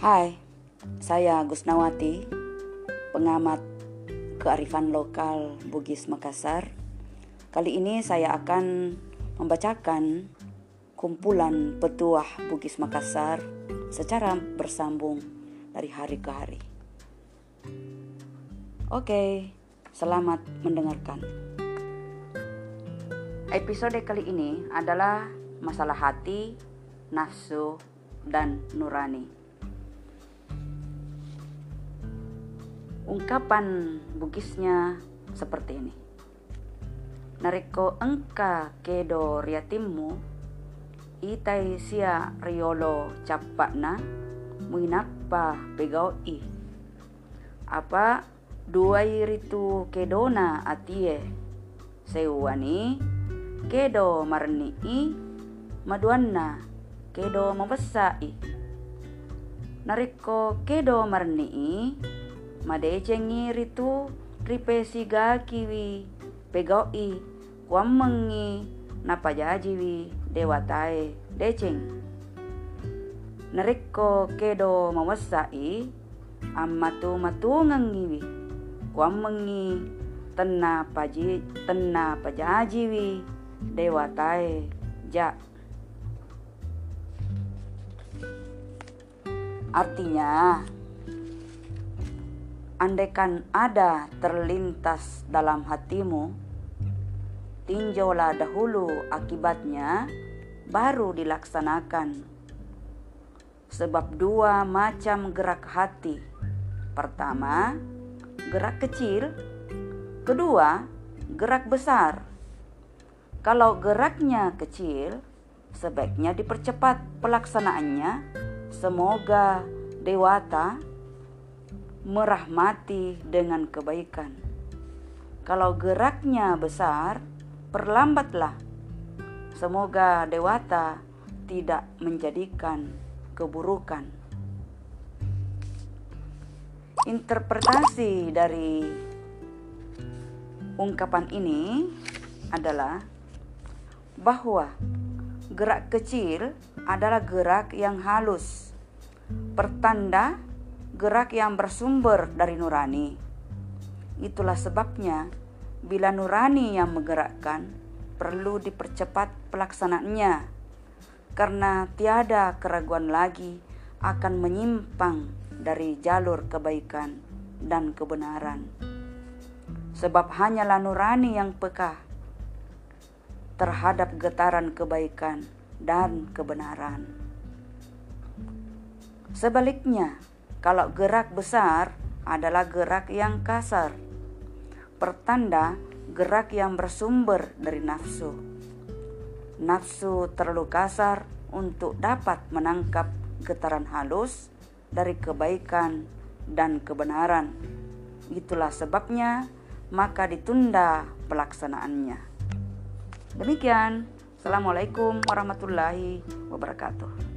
Hai, saya Gusnawati, pengamat kearifan lokal Bugis Makassar. Kali ini saya akan membacakan kumpulan petuah Bugis Makassar secara bersambung dari hari ke hari. Oke, selamat mendengarkan. Episode kali ini adalah masalah hati, nafsu, dan nurani. Ungkapan Bugisnya seperti ini. Nariko engka kedo riatimmu, itai sia riolo capakna, muinapa pegau i. Apa dua ritu kedona atie, sewani kedo marni i, maduanna kedo mabasai. Nariko kedo marni i, madecengi ritu ripesiga kiwi pegoi kuamengi napajajiwi dewatae deceng. Nariko kedo mawasai amatu matungangiwi kuamengi tenna paji tenna pajajiwi dewatae ja Artinya, andaikan ada terlintas dalam hatimu, tinjaulah dahulu akibatnya, baru dilaksanakan. Sebab dua macam gerak hati. Pertama, gerak kecil. Kedua, gerak besar. Kalau geraknya kecil, sebaiknya dipercepat pelaksanaannya Semoga Dewata merahmati dengan kebaikan. Kalau geraknya besar, perlambatlah. Semoga Dewata tidak menjadikan keburukan. Interpretasi dari ungkapan ini adalah bahwa gerak kecil adalah gerak yang halus, pertanda gerak yang bersumber dari nurani. Itulah sebabnya, bila nurani yang menggerakkan, perlu dipercepat pelaksanaannya, karena tiada keraguan lagi akan menyimpang dari jalur kebaikan dan kebenaran. Sebab hanyalah nurani yang peka terhadap getaran kebaikan dan kebenaran. Sebaliknya, kalau gerak besar adalah gerak yang kasar, pertanda gerak yang bersumber dari nafsu. Nafsu terlalu kasar untuk dapat menangkap getaran halus dari kebaikan dan kebenaran. Itulah sebabnya maka ditunda pelaksanaannya. Demikian. Assalamualaikum warahmatullahi wabarakatuh.